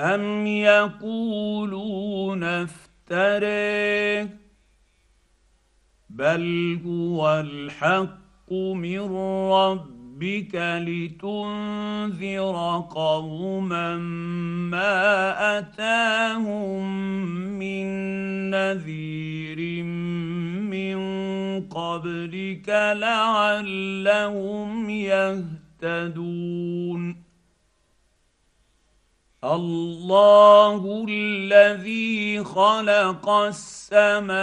أم يقولون افتريه بل هو الحق من ربك لتنذر قوما ما أتاهم من نذير من قبلك لعلهم يهتدون الله الذي خلق السماوات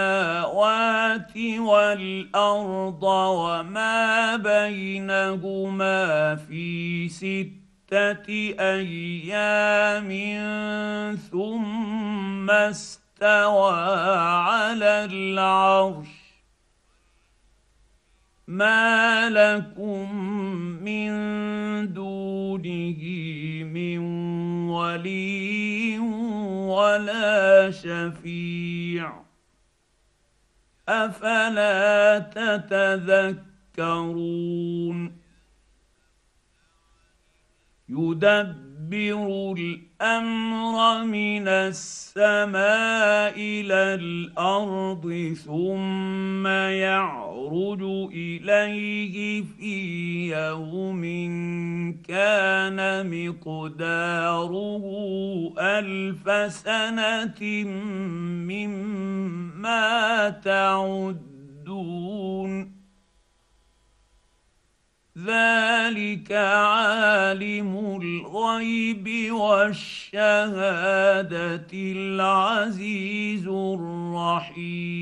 والأرض وما بينهما في ستة أيام ثم استوى على العرش. ما لكم من دونه ولي ولا شفيع. أفلا تتذكرون؟ يدبر الأمر من السماء إلى الأرض ثم يعرج إليه في يوم كان مقداره ألف سنة مما تعدون. ذلك عالم الغيب والشهادة العزيز الرحيم.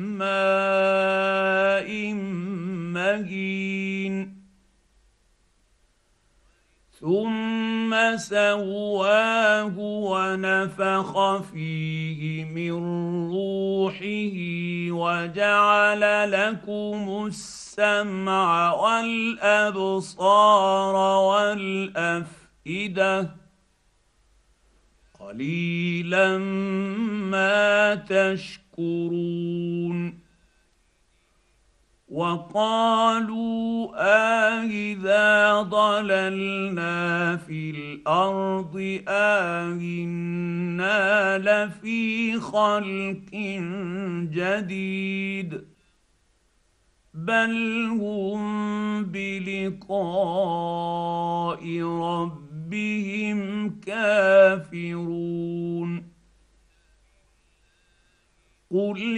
ماء مهين. ثم سواه ونفخ فيه من روحه وجعل لكم السمع والأبصار والأفئدة. قليلا ما تشكرون. وقالوا أإذا ضللنا في الأرض أإنا لفي خلق جديد بل هم بلقاء ربهم كافرون قل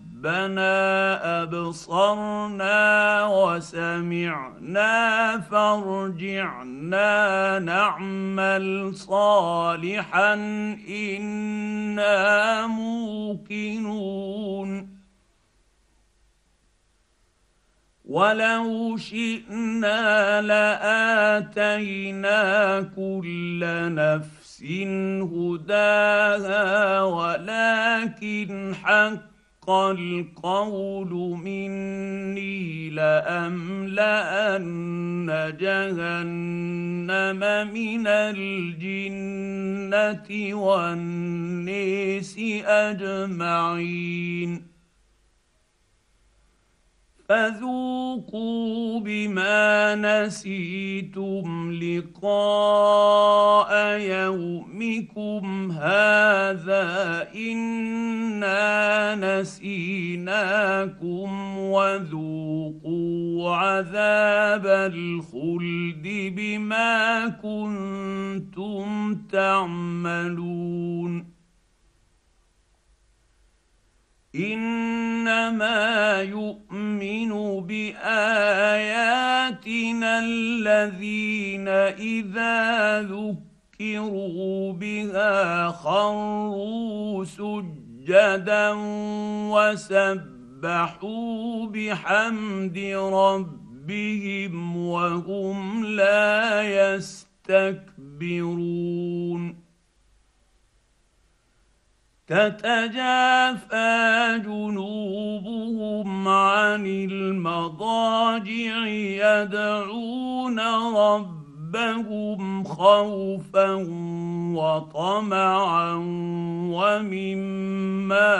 ربنا أبصرنا وسمعنا فارجعنا نعمل صالحا إنا موقنون. ولو شئنا لآتينا كل نفس هداها ولكن حق القول مني لأملأن جهنم من الجنة والناس أجمعين. فذوقوا بما نسيتم لقاء يومكم هذا انا نسيناكم وذوقوا عذاب الخلد بما كنتم تعملون انما يؤمن باياتنا الذين اذا ذكروا بها خروا سجدا وسبحوا بحمد ربهم وهم لا يستكبرون. تتجافى جنوبهم عن المضاجع يدعون ربهم خوفا وطمعا ومما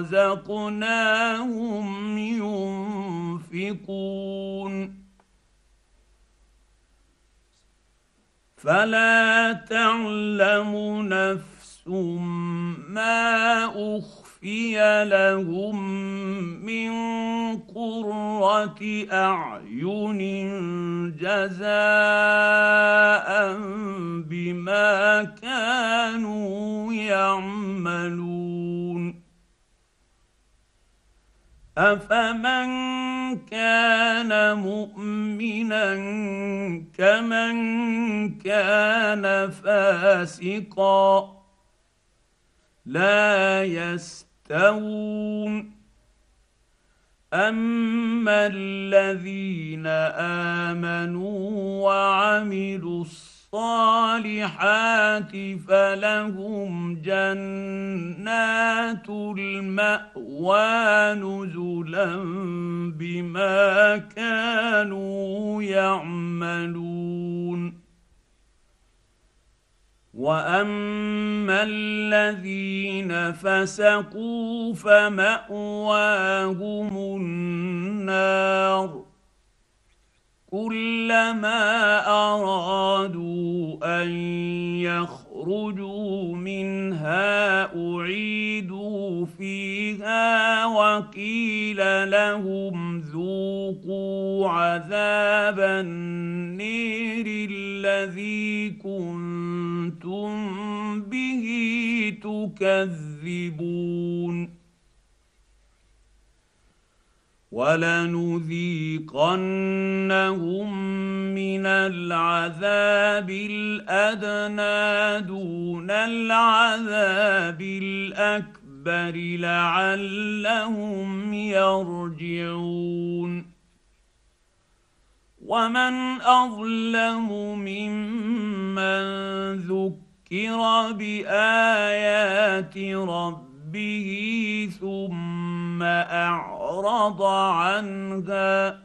رزقناهم ينفقون فلا تعلم نفس ما اخفي لهم من قره أعين جزاء بما كانوا يعملون. أفمن كان مؤمنا كمن كان فاسقا لا يستوون. اما الذين امنوا وعملوا الصالحات فلهم جنات الماوى نزلا بما كانوا يعملون واما الذين فسقوا فماواهم النار كلما ارادوا ان يخرجوا منها اعيدوا فيها وقيل لهم ذوقوا عذاب النير الذي كنتم تكذبون ولنذيقنهم من العذاب الادنى دون العذاب الاكبر لعلهم يرجعون ومن اظلم ممن ذكر بآيات ربه ثم أعرض عنها.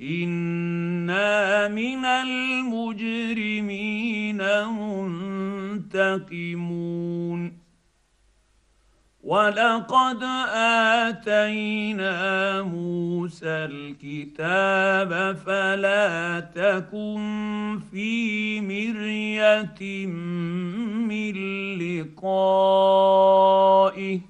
إنا من المجرمين منتقمون. ولقد اتينا موسى الكتاب فلا تكن في مريه من لقائه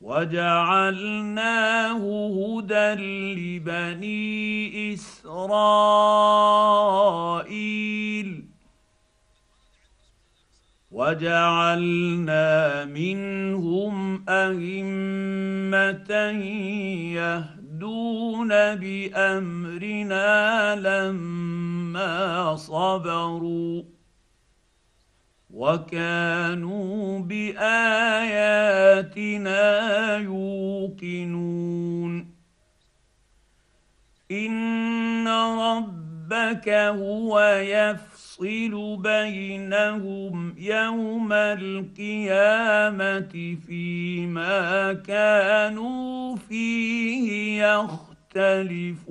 وجعلناه هدى لبني اسرائيل وجعلنا منهم أئمة يهدون بأمرنا لما صبروا وكانوا بآياتنا يوقنون إن ربك هو يفصل بينهم يوم القيامة فيما كانوا فيه يختلفون.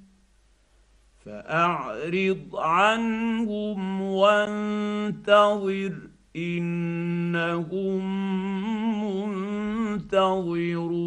فأعرض عنهم وانتظر إنهم منتظرون.